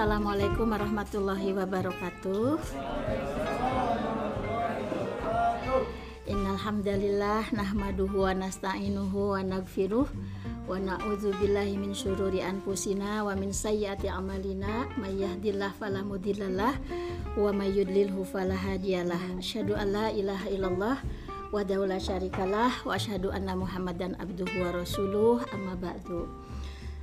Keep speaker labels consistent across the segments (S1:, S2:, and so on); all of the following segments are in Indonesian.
S1: Assalamualaikum warahmatullahi wabarakatuh. Innal hamdalillah nahmaduhu wa nasta'inuhu wa naghfiruh wa na'udzu billahi min syururi anfusina wa min sayyiati a'malina may yahdihillahu fala mudhillalah wa may yudlilhu fala hadiyalah. Asyhadu an la ilaha illallah wa la syarikalah wa asyhadu anna Muhammadan abduhu wa rasuluh amma ba'du.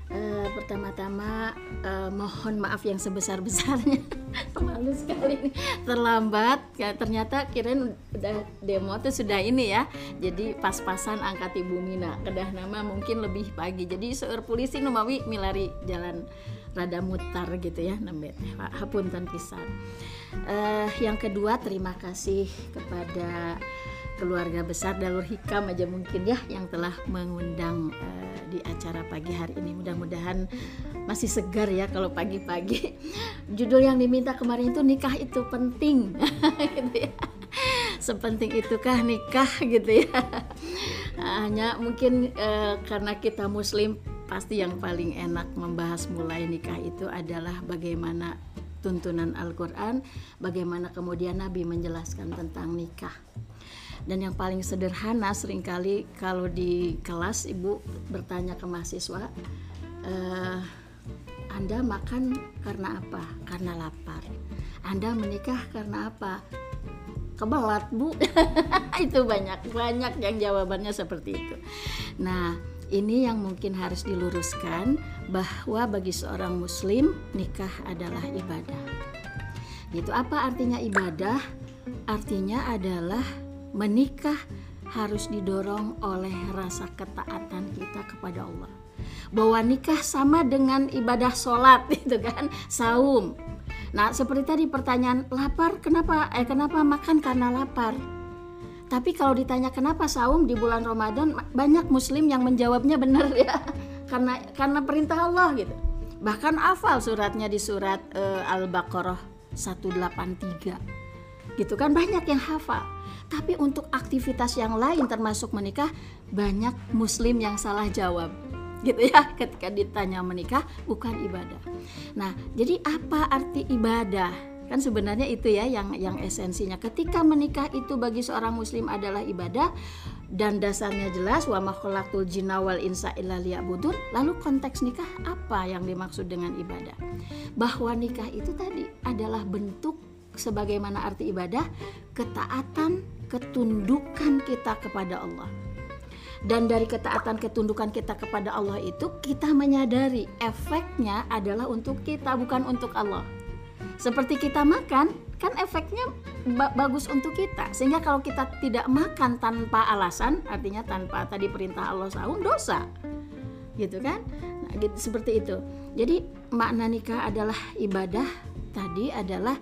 S1: Uh, pertama-tama uh, mohon maaf yang sebesar-besarnya. Malu sekali ini terlambat. Ya, ternyata kirain udah demo tuh sudah ini ya. Jadi pas-pasan angkat ibu Mina kedah nama mungkin lebih pagi. Jadi seur polisi numawi milari jalan rada mutar gitu ya nembet hapunten pisan. Uh, yang kedua terima kasih kepada keluarga besar Dalur Hikam aja mungkin ya yang telah mengundang uh, di acara pagi hari ini. Mudah-mudahan masih segar ya kalau pagi-pagi. Judul yang diminta kemarin itu nikah itu penting gitu ya. Sepenting itukah nikah gitu ya. Hanya mungkin uh, karena kita muslim pasti yang paling enak membahas mulai nikah itu adalah bagaimana tuntunan Al-Quran, bagaimana kemudian Nabi menjelaskan tentang nikah dan yang paling sederhana sering kali kalau di kelas ibu bertanya ke mahasiswa e, anda makan karena apa? Karena lapar. Anda menikah karena apa? Kebelat bu. Itu banyak banyak yang jawabannya seperti itu. Nah ini yang mungkin harus diluruskan bahwa bagi seorang muslim nikah adalah ibadah. Gitu. Apa artinya ibadah? Artinya adalah menikah harus didorong oleh rasa ketaatan kita kepada Allah. Bahwa nikah sama dengan ibadah sholat itu kan, saum. Nah seperti tadi pertanyaan lapar kenapa eh kenapa makan karena lapar. Tapi kalau ditanya kenapa saum di bulan Ramadan banyak muslim yang menjawabnya benar ya karena karena perintah Allah gitu. Bahkan hafal suratnya di surat uh, Al-Baqarah 183. Gitu kan banyak yang hafal tapi untuk aktivitas yang lain termasuk menikah banyak muslim yang salah jawab gitu ya ketika ditanya menikah bukan ibadah. Nah, jadi apa arti ibadah? Kan sebenarnya itu ya yang yang esensinya. Ketika menikah itu bagi seorang muslim adalah ibadah dan dasarnya jelas wa ma khalaqtul jinna wal insa illa liya'budun. Lalu konteks nikah apa yang dimaksud dengan ibadah? Bahwa nikah itu tadi adalah bentuk sebagaimana arti ibadah, ketaatan, ketundukan kita kepada Allah. Dan dari ketaatan ketundukan kita kepada Allah itu kita menyadari efeknya adalah untuk kita bukan untuk Allah. Seperti kita makan, kan efeknya ba bagus untuk kita. Sehingga kalau kita tidak makan tanpa alasan, artinya tanpa tadi perintah Allah saum dosa. Gitu kan? Nah, gitu, seperti itu. Jadi makna nikah adalah ibadah tadi adalah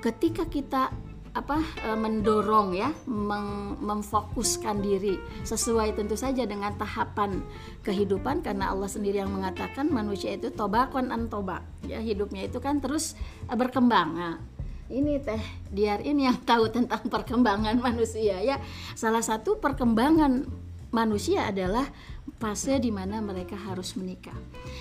S1: ketika kita apa e, mendorong ya mem memfokuskan diri sesuai tentu saja dengan tahapan kehidupan karena Allah sendiri yang mengatakan manusia itu tobakon an tobak. Ya hidupnya itu kan terus e, berkembang. Nah, ini teh diar ini yang tahu tentang perkembangan manusia ya. Salah satu perkembangan manusia adalah fase di mana mereka harus menikah.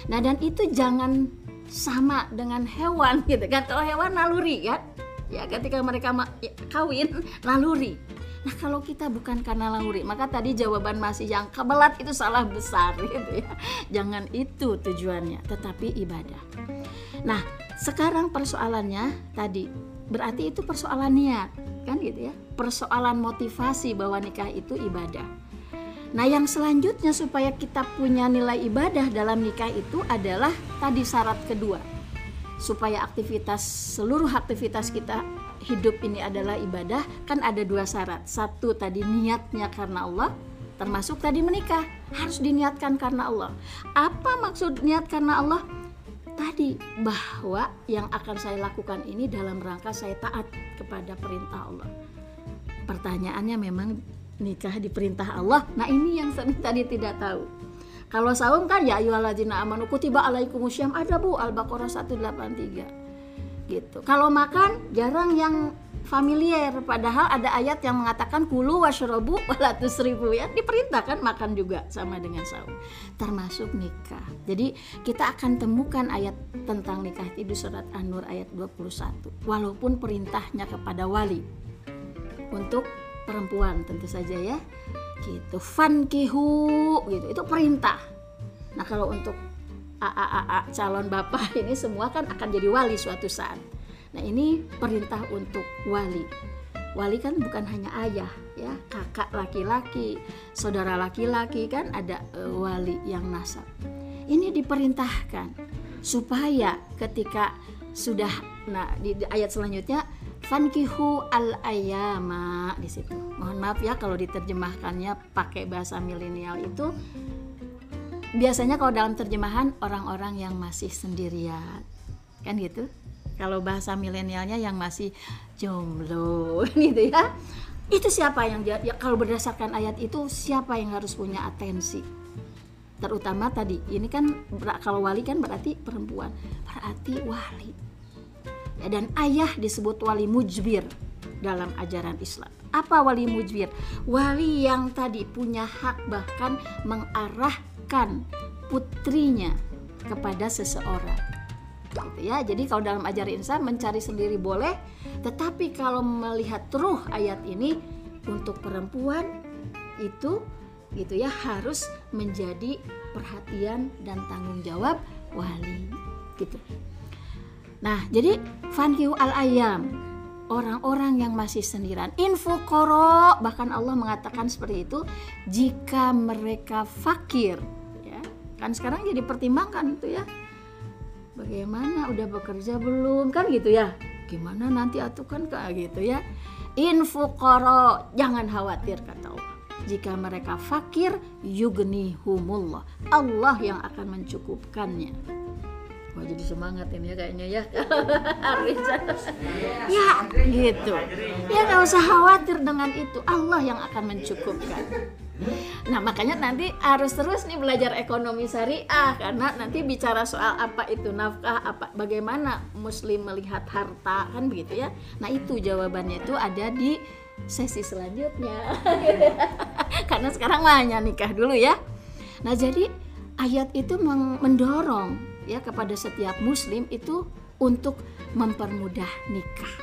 S1: Nah dan itu jangan sama dengan hewan gitu kan. Kalau hewan naluri kan? ya ketika mereka ya, kawin naluri Nah kalau kita bukan karena naluri, maka tadi jawaban masih yang kebelat itu salah besar gitu ya. Jangan itu tujuannya, tetapi ibadah. Nah sekarang persoalannya tadi berarti itu persoalan niat kan gitu ya. Persoalan motivasi bahwa nikah itu ibadah. Nah yang selanjutnya supaya kita punya nilai ibadah dalam nikah itu adalah tadi syarat kedua supaya aktivitas seluruh aktivitas kita hidup ini adalah ibadah kan ada dua syarat. Satu tadi niatnya karena Allah termasuk tadi menikah. Harus diniatkan karena Allah. Apa maksud niat karena Allah? Tadi bahwa yang akan saya lakukan ini dalam rangka saya taat kepada perintah Allah. Pertanyaannya memang nikah di perintah Allah? Nah ini yang tadi tidak tahu kalau saum kan ya ayyuhalladzina amanu kutiba alaikumusyaum ada Bu Al-Baqarah 183. Gitu. Kalau makan jarang yang familiar. Padahal ada ayat yang mengatakan kulu washrobu walatus ribu ya diperintahkan makan juga sama dengan saum. Termasuk nikah. Jadi kita akan temukan ayat tentang nikah itu di surat An-Nur ayat 21 walaupun perintahnya kepada wali. Untuk perempuan tentu saja ya gitu. Fankihu gitu. Itu perintah. Nah kalau untuk AAA calon bapak ini semua kan akan jadi wali suatu saat. Nah, ini perintah untuk wali. Wali kan bukan hanya ayah, ya, kakak laki-laki, saudara laki-laki kan ada uh, wali yang nasab. Ini diperintahkan supaya ketika sudah nah di ayat selanjutnya fankihu al ayama di situ. Mohon maaf ya kalau diterjemahkannya pakai bahasa milenial itu biasanya kalau dalam terjemahan orang-orang yang masih sendirian. Kan gitu? kalau bahasa milenialnya yang masih jomblo gitu ya itu siapa yang ya, kalau berdasarkan ayat itu siapa yang harus punya atensi terutama tadi ini kan kalau wali kan berarti perempuan berarti wali dan ayah disebut wali mujbir dalam ajaran Islam apa wali mujbir wali yang tadi punya hak bahkan mengarahkan putrinya kepada seseorang gitu ya. Jadi kalau dalam ajaran Islam mencari sendiri boleh, tetapi kalau melihat ruh ayat ini untuk perempuan itu gitu ya harus menjadi perhatian dan tanggung jawab wali gitu. Nah, jadi fankiu al ayam orang-orang yang masih sendirian. Info koro bahkan Allah mengatakan seperti itu jika mereka fakir ya. Kan sekarang jadi pertimbangkan itu ya. Bagaimana udah bekerja belum? Kan gitu ya. Gimana nanti atuh kan kayak gitu ya. Info koro jangan khawatir kata Allah. Jika mereka fakir yugni humullah. Allah yang akan mencukupkannya Wah jadi semangat ini ya kayaknya ya Ya gitu Ya nggak usah khawatir dengan itu Allah yang akan mencukupkan Nah makanya nanti harus terus nih belajar ekonomi syariah karena nanti bicara soal apa itu nafkah, apa bagaimana muslim melihat harta kan begitu ya. Nah itu jawabannya itu ada di sesi selanjutnya. karena sekarang hanya nikah dulu ya. Nah jadi ayat itu mendorong ya kepada setiap muslim itu untuk mempermudah nikah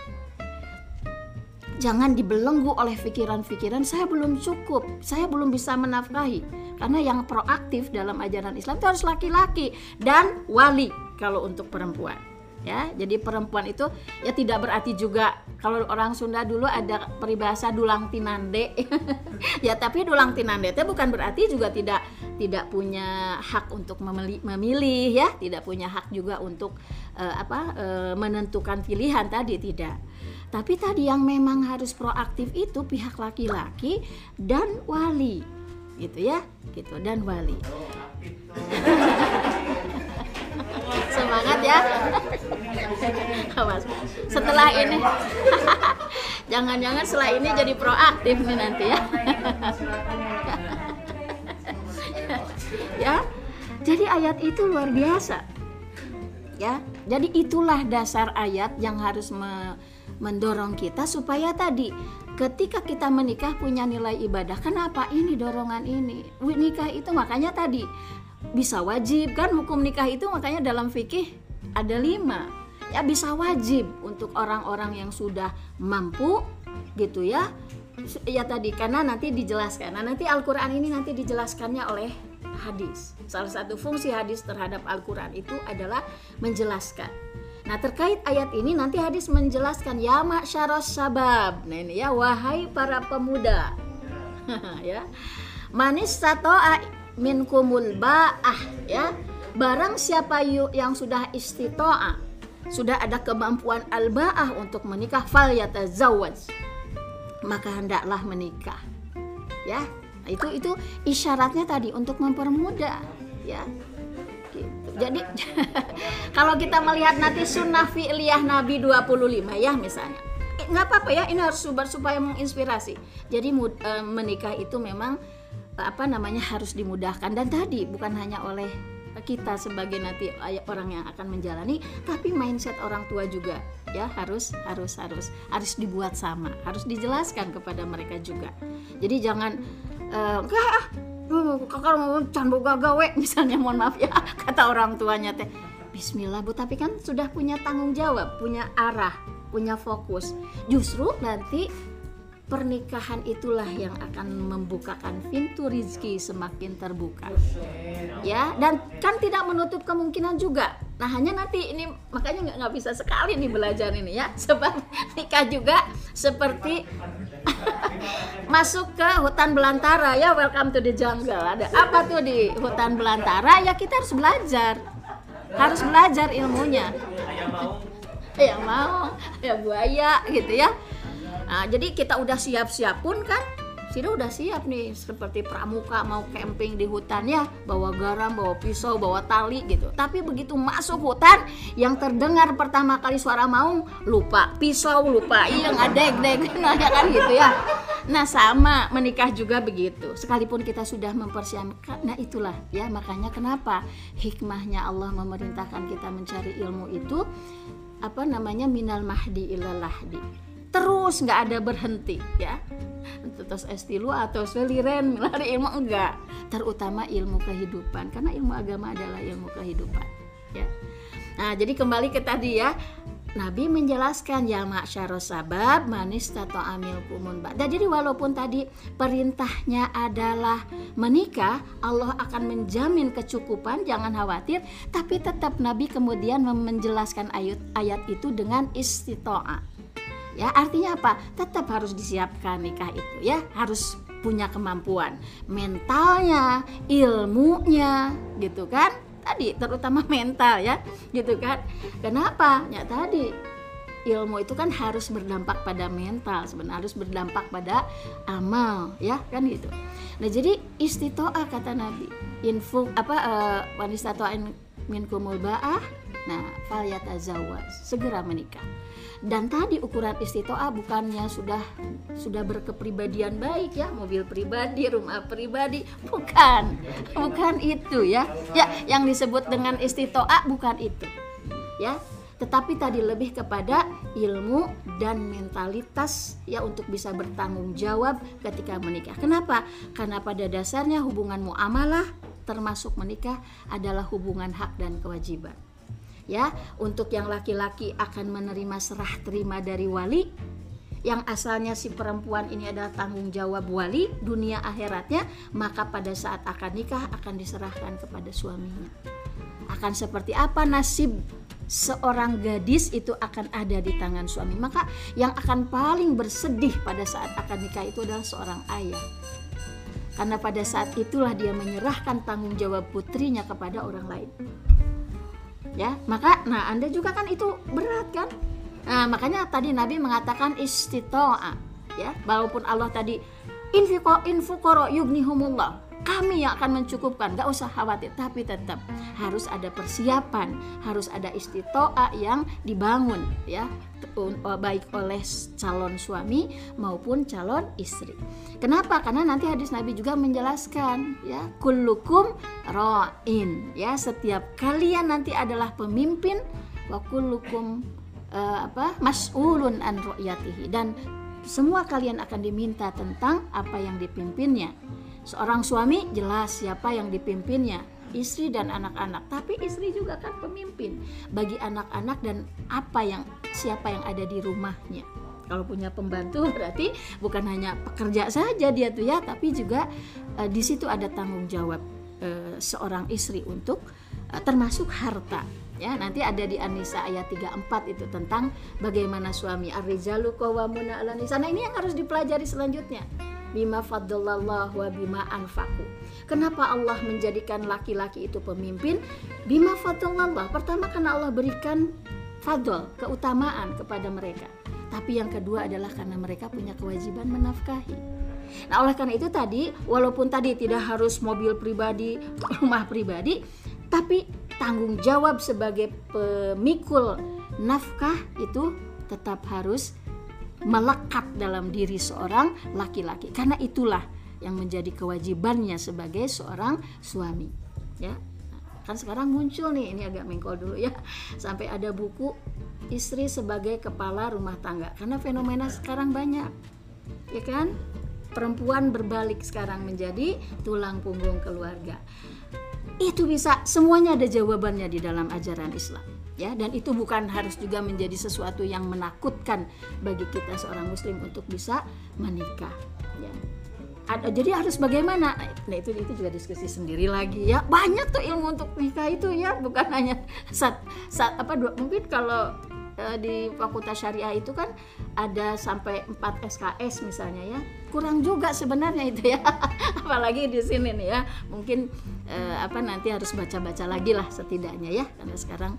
S1: jangan dibelenggu oleh pikiran-pikiran saya belum cukup, saya belum bisa menafkahi. Karena yang proaktif dalam ajaran Islam itu harus laki-laki dan wali kalau untuk perempuan. Ya, jadi perempuan itu ya tidak berarti juga kalau orang Sunda dulu ada peribahasa dulang tinande. ya, tapi dulang tinande itu bukan berarti juga tidak tidak punya hak untuk memilih, memilih ya, tidak punya hak juga untuk uh, apa uh, menentukan pilihan tadi tidak tapi tadi yang memang harus proaktif itu pihak laki-laki dan wali. Gitu ya, gitu dan wali. Semangat ya. Awas. Setelah ini jangan-jangan setelah ini jadi proaktif nih nanti ya. ya. Jadi ayat itu luar biasa. Ya. Jadi itulah dasar ayat yang harus me mendorong kita supaya tadi ketika kita menikah punya nilai ibadah. Kenapa? Ini dorongan ini. Nikah itu makanya tadi bisa wajib kan hukum nikah itu makanya dalam fikih ada lima ya bisa wajib untuk orang-orang yang sudah mampu gitu ya ya tadi karena nanti dijelaskan nah nanti Al-Quran ini nanti dijelaskannya oleh hadis salah satu fungsi hadis terhadap Al-Quran itu adalah menjelaskan Nah terkait ayat ini nanti hadis menjelaskan ya maksyaros sabab. Nah ini ya wahai para pemuda. ya. Manis sato'a minkumul ba'ah ya. Barang siapa yang sudah istitoa sudah ada kemampuan al-ba'ah untuk menikah fal yatazawwaj. Maka hendaklah menikah. Ya. Nah, itu itu isyaratnya tadi untuk mempermudah ya jadi kalau kita melihat nanti sunnah fi'liyah Nabi 25 ya misalnya. Eh, nggak apa-apa ya, ini harus supaya menginspirasi. Jadi eh, menikah itu memang apa namanya harus dimudahkan. Dan tadi bukan hanya oleh kita sebagai nanti orang yang akan menjalani tapi mindset orang tua juga ya. Harus harus harus harus dibuat sama harus dijelaskan kepada mereka juga. Jadi jangan uh, enggak ah, kakak mau can gawe misalnya mohon maaf ya kata orang tuanya teh. Bismillah bu tapi kan sudah punya tanggung jawab punya arah punya fokus. Justru nanti pernikahan itulah yang akan membukakan pintu rizki semakin terbuka. Ya dan kan tidak menutup kemungkinan juga. Nah hanya nanti ini makanya nggak nggak bisa sekali nih belajar ini ya. Sebab nikah juga seperti masuk ke hutan belantara ya. Welcome to the jungle. Ada apa tuh di hutan belantara? Ya kita harus belajar. Harus belajar ilmunya. Ya mau. Ya buaya gitu ya Nah, jadi kita udah siap-siap pun kan Sida udah siap nih seperti pramuka mau camping di hutan ya bawa garam, bawa pisau, bawa tali gitu. Tapi begitu masuk hutan yang terdengar pertama kali suara maung lupa pisau lupa iya ngadeg deg nah ya kan gitu ya. Nah sama menikah juga begitu. Sekalipun kita sudah mempersiapkan, nah itulah ya makanya kenapa hikmahnya Allah memerintahkan kita mencari ilmu itu apa namanya minal mahdi ilalahdi terus nggak ada berhenti ya. Terus estilu atau seliren lari ilmu enggak. Terutama ilmu kehidupan karena ilmu agama adalah ilmu kehidupan ya. Nah jadi kembali ke tadi ya. Nabi menjelaskan ya maksyarus sabab manis tato amil kumun nah, jadi walaupun tadi perintahnya adalah menikah Allah akan menjamin kecukupan jangan khawatir. Tapi tetap Nabi kemudian menjelaskan ayat ayat itu dengan istitoa ya artinya apa? Tetap harus disiapkan nikah itu ya. Harus punya kemampuan mentalnya ilmunya gitu kan? Tadi terutama mental ya gitu kan? Kenapa? Ya tadi ilmu itu kan harus berdampak pada mental sebenarnya harus berdampak pada amal ya kan gitu. Nah jadi istitoa kata nabi. Info apa uh, wanita min kumul ba'ah. Nah fal segera menikah dan tadi ukuran istitoa bukannya sudah sudah berkepribadian baik ya? Mobil pribadi rumah pribadi. Bukan bukan itu ya. Ya yang disebut dengan istitoa bukan itu ya. Tetapi tadi lebih kepada ilmu dan mentalitas ya untuk bisa bertanggung jawab ketika menikah. Kenapa? Karena pada dasarnya hubungan muamalah termasuk menikah adalah hubungan hak dan kewajiban ya untuk yang laki-laki akan menerima serah terima dari wali. Yang asalnya si perempuan ini adalah tanggung jawab wali dunia akhiratnya maka pada saat akan nikah akan diserahkan kepada suaminya. Akan seperti apa nasib seorang gadis itu akan ada di tangan suami. Maka yang akan paling bersedih pada saat akan nikah itu adalah seorang ayah. Karena pada saat itulah dia menyerahkan tanggung jawab putrinya kepada orang lain ya maka nah anda juga kan itu berat kan? Nah makanya tadi Nabi mengatakan istitoa ya. Walaupun Allah tadi infukoro yugnihumullah kami yang akan mencukupkan gak usah khawatir tapi tetap harus ada persiapan harus ada istitoa yang dibangun ya baik oleh calon suami maupun calon istri. Kenapa? Karena nanti hadis Nabi juga menjelaskan ya kullukum ro'in ya setiap kalian nanti adalah pemimpin wa kullukum uh, apa mas'ulun an ru'yatihi dan semua kalian akan diminta tentang apa yang dipimpinnya Seorang suami jelas siapa yang dipimpinnya, istri dan anak-anak. Tapi istri juga kan pemimpin bagi anak-anak dan apa yang siapa yang ada di rumahnya. Kalau punya pembantu berarti bukan hanya pekerja saja dia tuh ya, tapi juga uh, di situ ada tanggung jawab uh, seorang istri untuk uh, termasuk harta ya nanti ada di Anisa ayat 34 itu tentang bagaimana suami ar-rijalu qawwamuna 'alan nisa. Nah, ini yang harus dipelajari selanjutnya bima fadlallah wa bima anfaku. Kenapa Allah menjadikan laki-laki itu pemimpin? Bima fadlallah. Pertama karena Allah berikan fadl, keutamaan kepada mereka. Tapi yang kedua adalah karena mereka punya kewajiban menafkahi. Nah, oleh karena itu tadi walaupun tadi tidak harus mobil pribadi, rumah pribadi, tapi tanggung jawab sebagai pemikul nafkah itu tetap harus melekat dalam diri seorang laki-laki. Karena itulah yang menjadi kewajibannya sebagai seorang suami. Ya. Kan sekarang muncul nih ini agak mengkol dulu ya. Sampai ada buku istri sebagai kepala rumah tangga. Karena fenomena sekarang banyak. Ya kan? Perempuan berbalik sekarang menjadi tulang punggung keluarga. Itu bisa semuanya ada jawabannya di dalam ajaran Islam ya dan itu bukan harus juga menjadi sesuatu yang menakutkan bagi kita seorang muslim untuk bisa menikah ya. Ada jadi harus bagaimana? Nah itu itu juga diskusi sendiri lagi ya. Banyak tuh ilmu untuk nikah itu ya. Bukan hanya saat, saat apa dua mungkin kalau e, di fakultas syariah itu kan ada sampai 4 SKS misalnya ya. Kurang juga sebenarnya itu ya. Apalagi di sini nih ya. Mungkin e, apa nanti harus baca-baca lagi lah setidaknya ya. Karena sekarang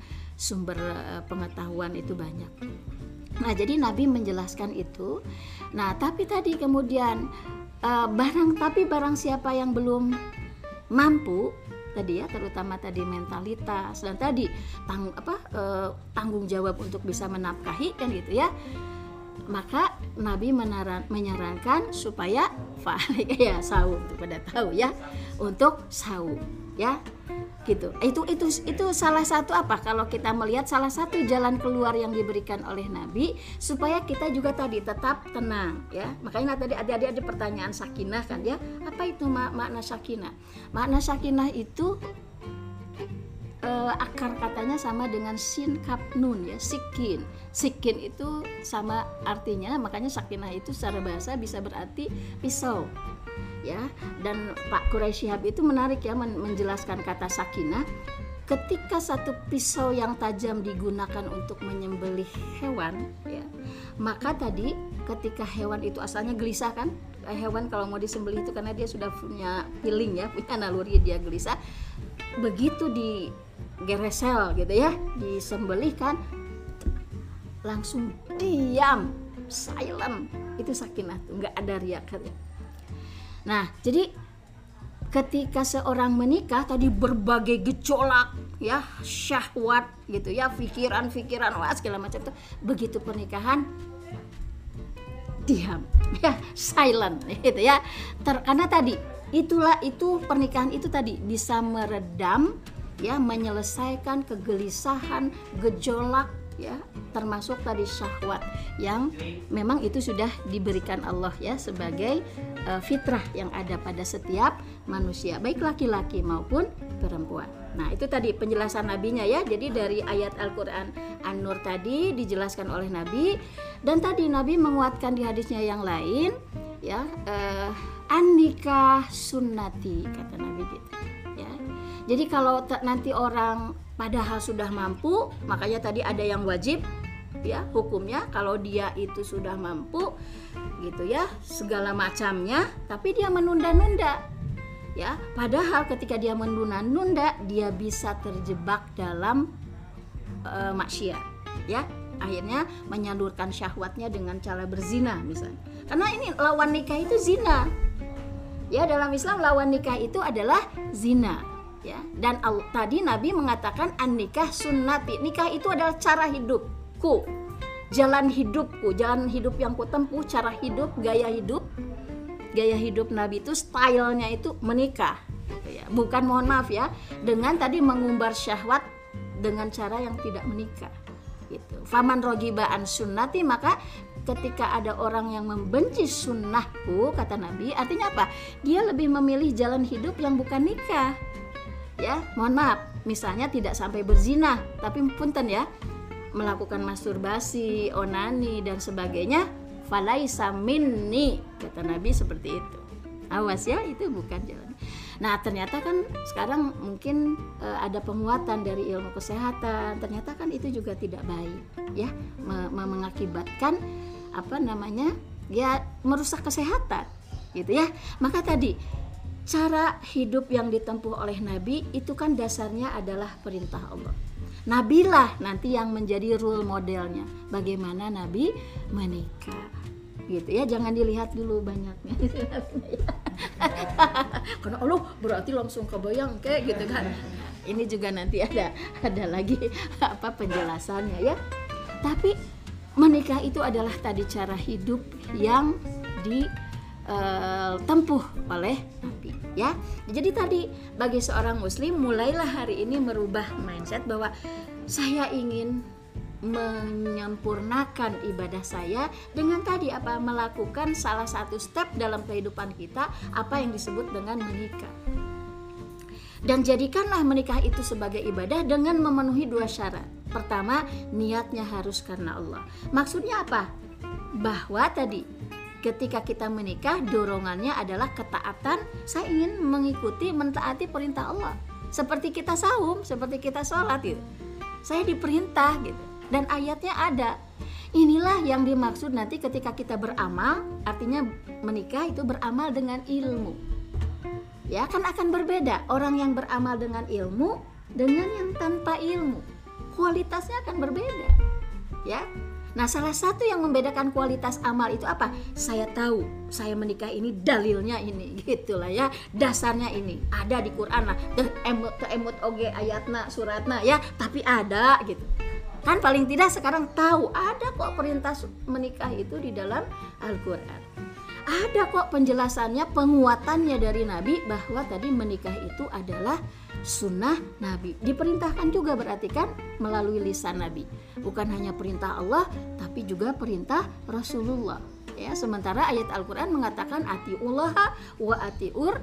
S1: sumber e, pengetahuan itu banyak Nah, jadi Nabi menjelaskan itu. Nah, tapi tadi kemudian uh, barang tapi barang siapa yang belum mampu tadi ya terutama tadi mentalitas dan tadi tang apa uh, tanggung jawab untuk bisa menafkahi kan gitu ya maka Nabi menaran, menyarankan supaya ya saum pada tahu ya untuk saum ya gitu. Itu itu itu salah satu apa? Kalau kita melihat salah satu jalan keluar yang diberikan oleh Nabi supaya kita juga tadi tetap tenang ya. Makanya tadi adik-adik ada pertanyaan sakinah kan ya. Apa itu mak makna sakinah? Makna sakinah itu uh, akar katanya sama dengan sin kap nun ya sikin. Sikin itu sama artinya makanya sakinah itu secara bahasa bisa berarti pisau ya. Dan Pak Quraisy Shihab itu menarik ya menjelaskan kata sakinah. Ketika satu pisau yang tajam digunakan untuk menyembelih hewan ya maka tadi ketika hewan itu asalnya gelisah kan? Eh, hewan kalau mau disembelih itu karena dia sudah punya feeling ya punya naluri dia gelisah. Begitu di geresel gitu ya disembelih kan langsung diam silent. Itu sakinah tuh nggak ada riak Nah, jadi ketika seorang menikah tadi berbagai gejolak ya syahwat gitu ya pikiran-pikiran wah segala macam itu begitu pernikahan diam ya silent gitu ya. Ter, karena tadi itulah itu pernikahan itu tadi bisa meredam ya menyelesaikan kegelisahan gejolak ya termasuk tadi syahwat yang memang itu sudah diberikan Allah ya sebagai uh, fitrah yang ada pada setiap manusia baik laki-laki maupun perempuan. Nah, itu tadi penjelasan nabinya ya. Jadi dari ayat Al-Qur'an An-Nur tadi dijelaskan oleh Nabi dan tadi Nabi menguatkan di hadisnya yang lain ya uh, an-nikah sunnati kata Nabi gitu. Jadi kalau nanti orang padahal sudah mampu makanya tadi ada yang wajib ya hukumnya. Kalau dia itu sudah mampu gitu ya segala macamnya tapi dia menunda-nunda ya. Padahal ketika dia menunda-nunda dia bisa terjebak dalam uh, maksiat ya. Akhirnya menyalurkan syahwatnya dengan cara berzina misalnya. Karena ini lawan nikah itu zina. Ya dalam Islam lawan nikah itu adalah zina ya. Dan al, tadi Nabi mengatakan an nikah sunnati nikah itu adalah cara hidupku. Jalan hidupku. Jalan hidup yang ku tempuh cara hidup gaya hidup. Gaya hidup Nabi itu stylenya itu menikah gitu ya. Bukan mohon maaf ya. Dengan tadi mengumbar syahwat dengan cara yang tidak menikah gitu. Faman rogibaan sunnati maka ketika ada orang yang membenci sunnahku kata Nabi artinya apa? Dia lebih memilih jalan hidup yang bukan nikah ya mohon maaf. Misalnya tidak sampai berzina tapi punten ya. Melakukan masturbasi onani dan sebagainya falaisa minni kata Nabi seperti itu. Awas ya itu bukan jalan nah ternyata kan sekarang mungkin e, ada penguatan dari ilmu kesehatan. Ternyata kan itu juga tidak baik ya. Me mengakibatkan apa namanya ya merusak kesehatan gitu ya. Maka tadi cara hidup yang ditempuh oleh Nabi itu kan dasarnya adalah perintah Allah. Nabilah nanti yang menjadi role modelnya. Bagaimana Nabi menikah. Gitu ya, jangan dilihat dulu banyaknya. Karena Allah berarti langsung kebayang kayak gitu kan. Ini juga nanti ada ada lagi apa penjelasannya ya. Tapi menikah itu adalah tadi cara hidup yang ditempuh uh, oleh Nabi. Ya jadi tadi bagi seorang muslim mulailah hari ini merubah mindset bahwa saya ingin menyempurnakan ibadah saya dengan tadi apa melakukan salah satu step dalam kehidupan kita apa yang disebut dengan menikah dan jadikanlah menikah itu sebagai ibadah dengan memenuhi dua syarat. Pertama, niatnya harus karena Allah. Maksudnya apa? Bahwa tadi ketika kita menikah dorongannya adalah ketaatan. Saya ingin mengikuti mentaati perintah Allah. Seperti kita saum, seperti kita sholat gitu. Saya diperintah gitu. Dan ayatnya ada. Inilah yang dimaksud nanti ketika kita beramal, artinya menikah itu beramal dengan ilmu ya kan akan berbeda orang yang beramal dengan ilmu dengan yang tanpa ilmu kualitasnya akan berbeda ya nah salah satu yang membedakan kualitas amal itu apa? Saya tahu saya menikah ini dalilnya ini gitulah ya dasarnya ini. Ada di Quran lah emut emut oge ayatna suratna ya tapi ada gitu. Kan paling tidak sekarang tahu ada kok perintah menikah itu di dalam Al-Quran. Ada kok penjelasannya penguatannya dari Nabi bahwa tadi menikah itu adalah sunnah Nabi. Diperintahkan juga berarti kan melalui lisan Nabi. Bukan hanya perintah Allah tapi juga perintah Rasulullah. Ya sementara ayat Al-Quran mengatakan atiullah wa atiur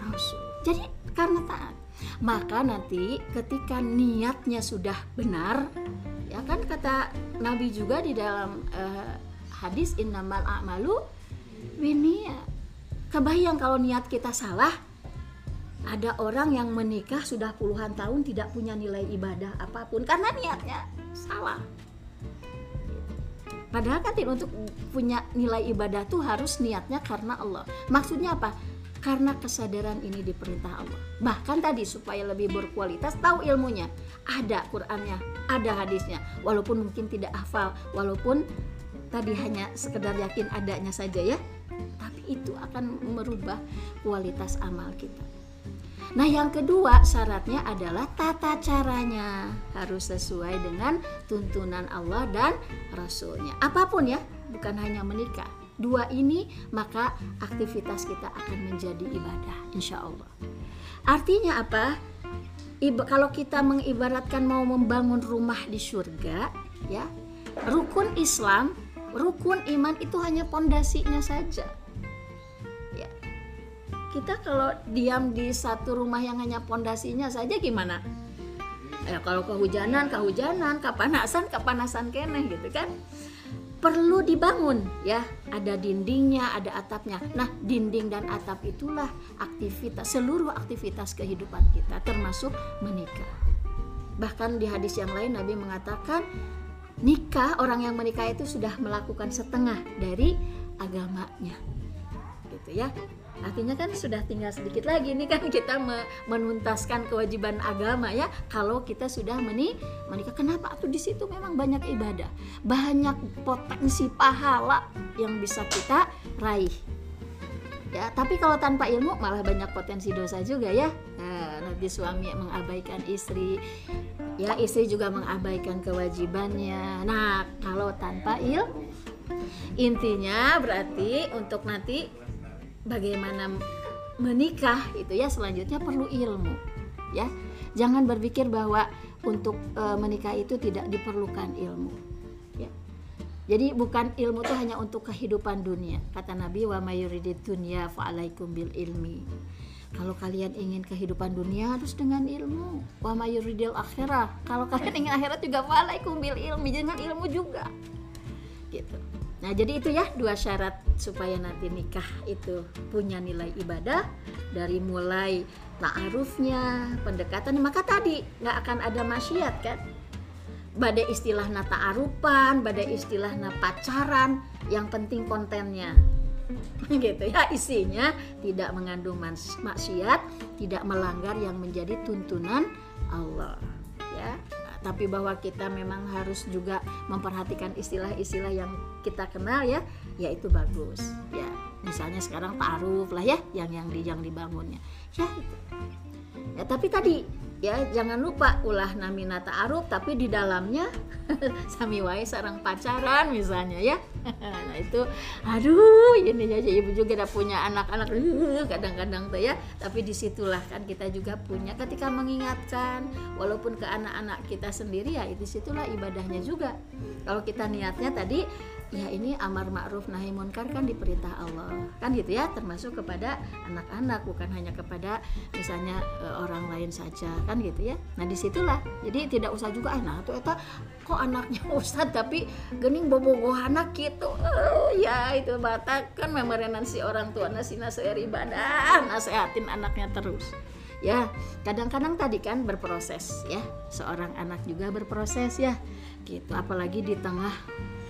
S1: rasul. Jadi karena taat maka nanti ketika niatnya sudah benar ya kan kata Nabi juga di dalam uh, hadis innamal a'malu ini kebayang kalau niat kita salah ada orang yang menikah sudah puluhan tahun tidak punya nilai ibadah apa pun karena niatnya salah. Padahal kan untuk punya nilai ibadah tuh harus niatnya karena Allah. Maksudnya apa? Karena kesadaran ini diperintah Allah. Bahkan tadi supaya lebih berkualitas tahu ilmunya. Ada Qurannya ada hadisnya. Walaupun mungkin tidak hafal walaupun tadi hanya sekedar yakin adanya saja ya itu akan merubah kualitas amal kita. Nah, yang kedua syaratnya adalah tata caranya harus sesuai dengan tuntunan Allah dan Rasulnya. Apa pun ya, bukan hanya menikah. Dua ini maka aktivitas kita akan menjadi ibadah, insya Allah. Artinya apa? Iba, kalau kita mengibaratkan mau membangun rumah di surga, ya rukun Islam, rukun iman itu hanya pondasinya saja kita kalau diam di satu rumah yang hanya pondasinya saja gimana? Ya kalau kehujanan, kehujanan, kepanasan, kepanasan kene gitu kan. Perlu dibangun ya, ada dindingnya, ada atapnya. Nah, dinding dan atap itulah aktivitas seluruh aktivitas kehidupan kita termasuk menikah. Bahkan di hadis yang lain Nabi mengatakan nikah orang yang menikah itu sudah melakukan setengah dari agamanya. Gitu ya. Artinya kan sudah tinggal sedikit lagi nih kan kita menuntaskan kewajiban agama ya kalau kita sudah meni menikah. Kenapa? Tuh di situ memang banyak ibadah, banyak potensi pahala yang bisa kita raih. Ya, tapi kalau tanpa ilmu malah banyak potensi dosa juga ya. Nah, nanti suami mengabaikan istri, ya istri juga mengabaikan kewajibannya. Nah, kalau tanpa ilmu intinya berarti untuk nanti bagaimana menikah itu ya selanjutnya perlu ilmu ya. Jangan berpikir bahwa untuk e, menikah itu tidak diperlukan ilmu ya. Jadi bukan ilmu itu hanya untuk kehidupan dunia. Kata Nabi wa mayuridid dunya fa'alaikum bil ilmi. Kalau kalian ingin kehidupan dunia harus dengan ilmu. Wa mayuridil akhirah. Kalau kalian ingin akhirat juga fa'alaikum bil ilmi. Dengan ilmu juga gitu Nah, jadi itu ya dua syarat supaya nanti nikah itu punya nilai ibadah dari mulai ta'arufnya, pendekatan. Maka tadi nggak akan ada maksiat kan? Badai istilah na ta'arufan, badai istilah pacaran, yang penting kontennya. gitu ya isinya tidak mengandung maksiat, tidak melanggar yang menjadi tuntunan Allah ya tapi bahwa kita memang harus juga memperhatikan istilah-istilah yang kita kenal ya ya itu bagus. Ya misalnya sekarang taruh lah ya yang yang di yang dibangunnya. Ya ya tapi tadi ya jangan lupa ulah namina ta'aruf tapi di dalamnya sami wae sarang pacaran misalnya ya. Nah itu aduh ini aja ibu juga udah punya anak-anak kadang-kadang tuh ya. Tapi di situlah kan kita juga punya ketika mengingatkan walaupun ke anak-anak kita sendiri ya di situlah ibadahnya juga. Kalau kita niatnya tadi ya ini amar ma'ruf nahi munkar kan diperintah Allah. Kan gitu ya termasuk kepada anak-anak bukan hanya kepada misalnya e, orang lain saja kan gitu ya. Nah di situlah. Jadi tidak usah juga ah nah tuh eta kok anaknya ustad tapi gening bobo anak gitu. Oh, ya itu batak kan memerenan si orang tua nasi naseri ibadah nasehatin anaknya terus ya kadang-kadang tadi kan berproses ya. Seorang anak juga berproses ya gitu. Apalagi di tengah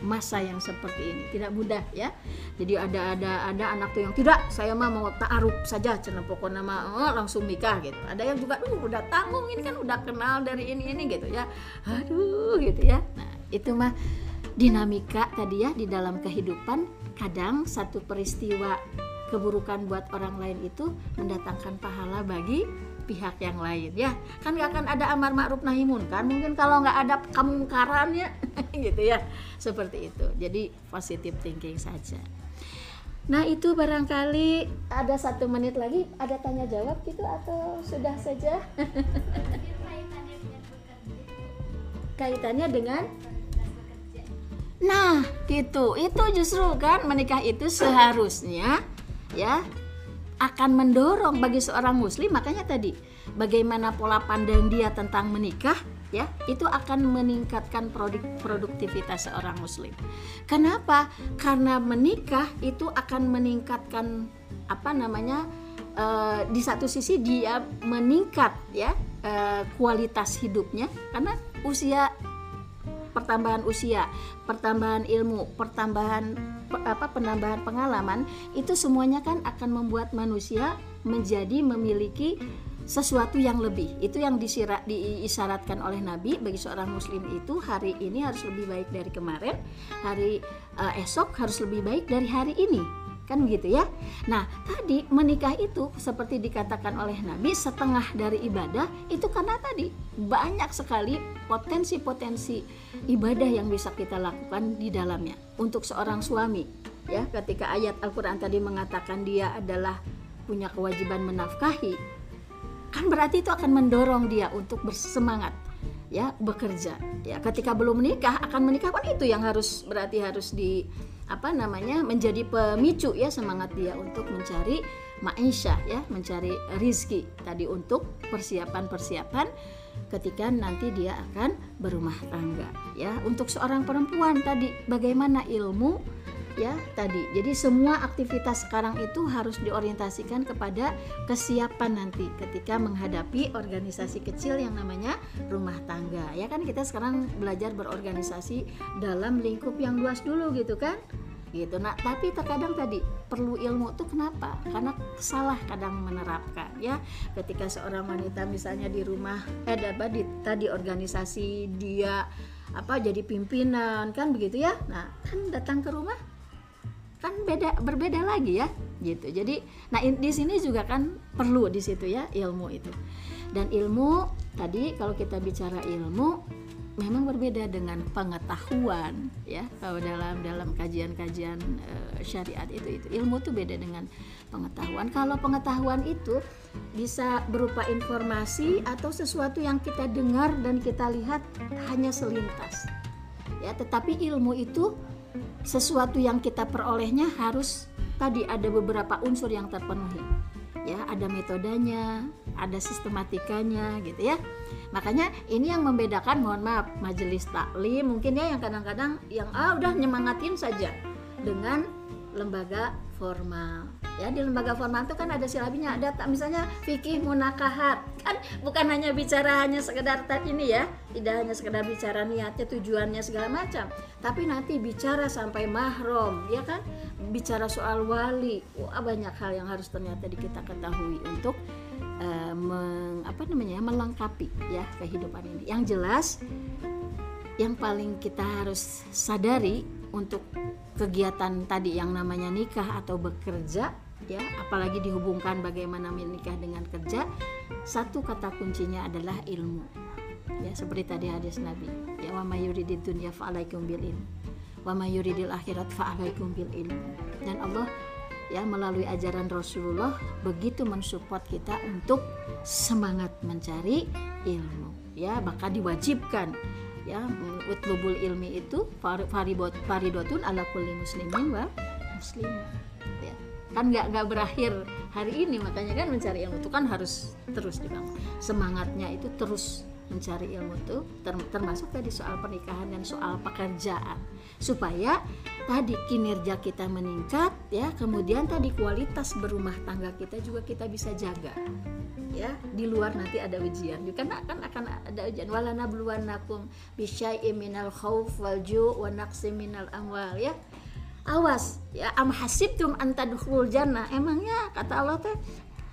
S1: masa yang seperti ini. Tidak mudah ya. Jadi ada ada ada anak tuh yang tidak saya mah mau taaruf saja cina pokoknya mah oh, langsung nikah gitu. Ada yang juga uh udah tanggung ini kan udah kenal dari ini ini gitu ya. Aduh gitu ya. Nah itu mah dinamika tadi ya di dalam kehidupan. Kadang satu peristiwa keburukan buat orang lain itu mendatangkan pahala bagi pihak yang lain ya. Kan gak akan ada amar ma'ruf nahi munkar. Mungkin kalau nggak ada kemungkaran ya. Gitu ya. Seperti itu. Jadi positive thinking saja. Nah itu barangkali ada satu menit lagi. Ada tanya jawab gitu atau sudah saja? Kaitannya dengan? Nah gitu. Itu justru kan menikah itu seharusnya ya akan mendorong bagi seorang muslim makanya tadi bagaimana pola pandang dia tentang menikah ya itu akan meningkatkan produk, produktivitas seorang muslim. Kenapa? Karena menikah itu akan meningkatkan apa namanya uh, di satu sisi dia meningkat ya uh, kualitas hidupnya karena usia pertambahan usia, pertambahan ilmu, pertambahan apa penambahan pengalaman itu semuanya kan akan membuat manusia menjadi memiliki sesuatu yang lebih. Itu yang disirat, diisyaratkan oleh Nabi bagi seorang muslim itu hari ini harus lebih baik dari kemarin, hari uh, esok harus lebih baik dari hari ini kan begitu ya? Nah tadi menikah itu seperti dikatakan oleh Nabi setengah dari ibadah itu karena tadi banyak sekali potensi-potensi ibadah yang bisa kita lakukan di dalamnya untuk seorang suami ya. Ketika ayat Al-Qur'an tadi mengatakan dia adalah punya kewajiban menafkahi kan berarti itu akan mendorong dia untuk bersemangat ya bekerja ya. Ketika belum menikah akan menikah kan itu yang harus berarti harus di apa namanya menjadi pemicu ya semangat dia untuk mencari maisha ya mencari rizki tadi untuk persiapan-persiapan ketika nanti dia akan berumah tangga ya. Untuk seorang perempuan tadi bagaimana ilmu ya tadi. Jadi semua aktivitas sekarang itu harus diorientasikan kepada kesiapan nanti ketika menghadapi organisasi kecil yang namanya rumah tangga. Ya kan kita sekarang belajar berorganisasi dalam lingkup yang luas dulu gitu kan? Gitu. Nah tapi terkadang tadi perlu ilmu tuh kenapa? Karena salah kadang menerapkan. Ya ketika seorang wanita misalnya di rumah eh dapat di tadi organisasi dia apa jadi pimpinan kan begitu ya? Nah kan datang ke rumah kan beda berbeda lagi ya gitu. Jadi nah di sini juga kan perlu di situ ya ilmu itu. Dan ilmu tadi kalau kita bicara ilmu memang berbeda dengan pengetahuan ya kalau dalam dalam kajian-kajian uh, syariat itu itu. Ilmu tuh beda dengan pengetahuan. Kalau pengetahuan itu bisa berupa informasi atau sesuatu yang kita dengar dan kita lihat hanya selintas. Ya tetapi ilmu itu sesuatu yang kita perolehnya harus tadi ada beberapa unsur yang terpenuhi. Ya ada metodenya ada sistematikanya gitu ya. Makanya ini yang membedakan mohon maaf majelis taklim mungkin ya yang kadang-kadang yang ah udah nyemangatin saja dengan lembaga formal. Ya di lembaga formal itu kan ada silabinya ada tak? Misalnya fikih munakahat. Kan bukan hanya bicara hanya sekedar ini ya tidak hanya sekedar bicara niatnya tujuannya segala macam. Tapi nanti bicara sampai mahrom ya kan? Bicara soal wali. Wah banyak hal yang harus ternyata kita ketahui untuk uh, meng, apa namanya melengkapi ya kehidupan ini. Yang jelas yang paling kita harus sadari untuk kegiatan tadi yang namanya nikah atau bekerja ya apalagi dihubungkan bagaimana menikah dengan kerja satu kata kuncinya adalah ilmu. Ya seperti tadi hadis Nabi ya wa mayuridid dunya fa'alaikum bil ilm wa mayuridil akhirat fa'alaikum bil ilm. Dan Allah ya melalui ajaran Rasulullah begitu mensupport kita untuk semangat mencari ilmu ya maka diwajibkan ya utlubul ilmi itu faridotun ala kulli muslimin wa muslimah ya. Kan nggak nggak berakhir hari ini makanya kan mencari ilmu itu kan harus terus dibangun. Semangatnya itu terus mencari ilmu itu termasuk tadi soal pernikahan dan soal pekerjaan. Supaya tadi kinerja kita meningkat ya kemudian tadi kualitas berumah tangga kita juga kita bisa jaga ya. Di luar nanti ada ujian juga. Kan akan akan ada ujian. Walana bluwanakum bisyai'im minal khauf wal ju' wa naqsim minal amwal ya. Awas ya am hasibtum antadkhul jannah. Emangnya kata Allah teh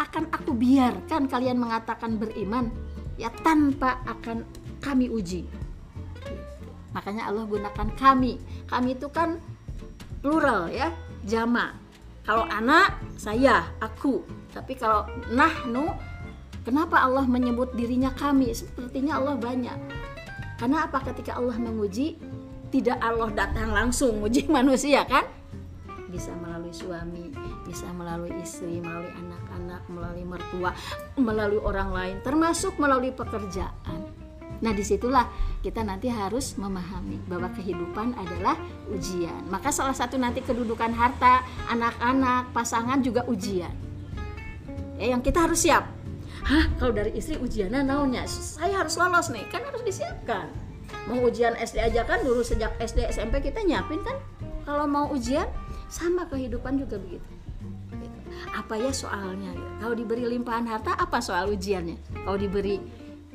S1: akan aku biarkan kalian mengatakan beriman ya tanpa akan kami uji makanya Allah gunakan kami kami itu kan plural ya jama kalau anak saya aku tapi kalau nahnu Kenapa Allah menyebut dirinya kami? Sepertinya Allah banyak. Karena apa ketika Allah menguji, tidak Allah datang langsung menguji manusia kan? Bisa melalui suami, bisa melalui istri, melalui anak-anak, melalui mertua, melalui orang lain, termasuk melalui pekerjaan. Nah di situlah kita nanti harus memahami bahwa kehidupan adalah ujian. Maka salah satu nanti kedudukan harta, anak-anak, pasangan juga ujian. Ya, yang kita harus siap hah kalau dari istri ujiannya naunya saya harus lolos nih kan harus disiapkan mau ujian SD aja kan dulu sejak SD SMP kita nyiapin kan kalau mau ujian sama kehidupan juga begitu gitu. Apa ya soalnya? Kalau diberi limpahan harta apa soal ujiannya? Kalau diberi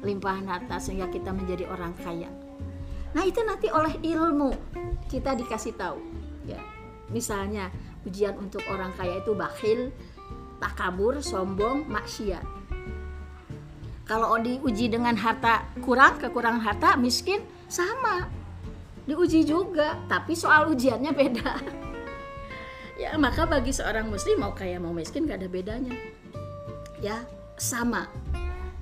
S1: limpahan harta sehingga kita menjadi orang kaya. Nah itu nanti oleh ilmu kita dikasih tahu ya. Misalnya ujian untuk orang kaya itu bakhil takabur sombong maksiat. Kalau diuji dengan harta kurang kekurangan harta miskin sama. Diuji juga tapi soal ujiannya beda ya maka bagi seorang muslim mau kaya mau miskin gak ada bedanya. Ya sama.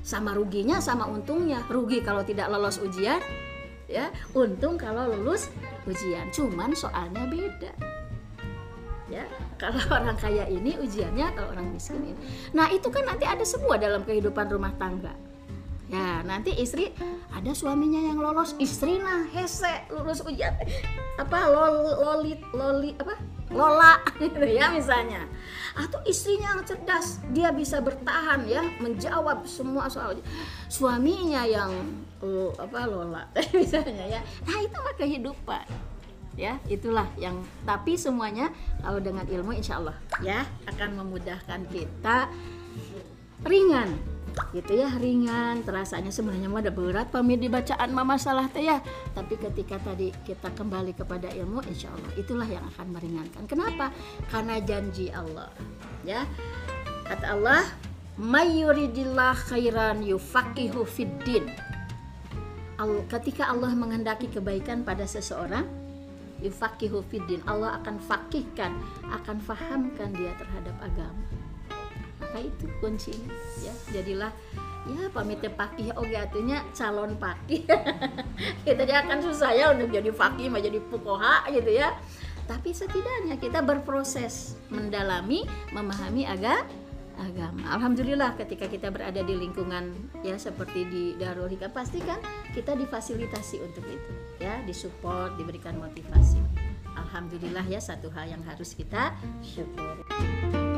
S1: Sama ruginya sama untungnya. Rugi kalau tidak lolos ujian ya. Untung kalau lulus ujian. Cuman soalnya beda. Ya kalau orang kaya ini ujiannya kalau orang miskin ini. Nah itu kan nanti ada semua dalam kehidupan rumah tangga. Ya nanti istri ada suaminya yang lolos istri nah hese lulus ujian. Apa lol, lolit loli apa lola gitu ya misalnya. Atau istrinya yang cerdas dia bisa bertahan ya menjawab semua soal suaminya yang uh, apa lola misalnya ya. Nah itu mah kehidupan ya. Itulah yang tapi semuanya kalau dengan ilmu insya Allah ya akan memudahkan kita. Ringan gitu ya ringan. Terasanya sebenarnya mah ada berat pamit di bacaan mama salah teh ya. Tapi ketika tadi kita kembali kepada ilmu insya Allah itulah yang akan meringankan. Kenapa? Karena janji Allah ya. Kata Allah mayuridillah khairan yufaqihu fiddin ketika Allah menghendaki kebaikan pada seseorang yufakihu fiddin Allah akan fakihkan akan fahamkan dia terhadap agama maka itu kuncinya ya jadilah ya pamitnya pakih oke artinya calon pakih kita dia akan susah ya untuk jadi fakih mau jadi pukoha gitu ya tapi setidaknya kita berproses mendalami memahami agama agama. Alhamdulillah ketika kita berada di lingkungan ya seperti di Darul Hikam pasti kan kita difasilitasi untuk itu ya, disupport, diberikan motivasi. Alhamdulillah ya satu hal yang harus kita syukuri.